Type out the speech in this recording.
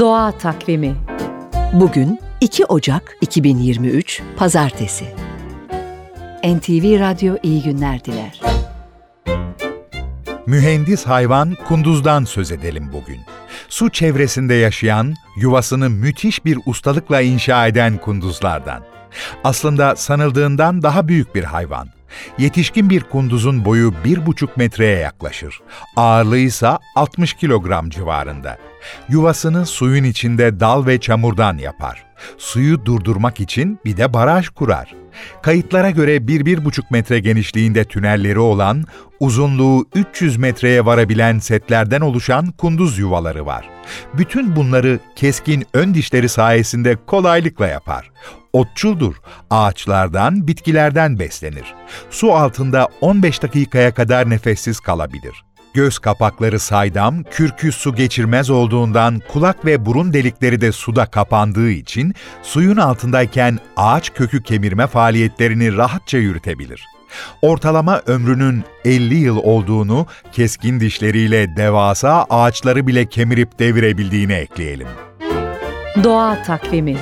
Doğa Takvimi Bugün 2 Ocak 2023 Pazartesi. NTV Radyo iyi günler diler. Mühendis hayvan kunduzdan söz edelim bugün. Su çevresinde yaşayan, yuvasını müthiş bir ustalıkla inşa eden kunduzlardan. Aslında sanıldığından daha büyük bir hayvan. Yetişkin bir kunduzun boyu 1,5 metreye yaklaşır. Ağırlığı ise 60 kilogram civarında. Yuvasını suyun içinde dal ve çamurdan yapar. Suyu durdurmak için bir de baraj kurar. Kayıtlara göre 1-1,5 metre genişliğinde tünelleri olan, uzunluğu 300 metreye varabilen setlerden oluşan kunduz yuvaları var. Bütün bunları keskin ön dişleri sayesinde kolaylıkla yapar. Otçuldur, ağaçlardan, bitkilerden beslenir. Su altında 15 dakikaya kadar nefessiz kalabilir. Göz kapakları saydam, kürkü su geçirmez olduğundan kulak ve burun delikleri de suda kapandığı için suyun altındayken ağaç kökü kemirme faaliyetlerini rahatça yürütebilir. Ortalama ömrünün 50 yıl olduğunu keskin dişleriyle devasa ağaçları bile kemirip devirebildiğini ekleyelim. Doğa Takvimi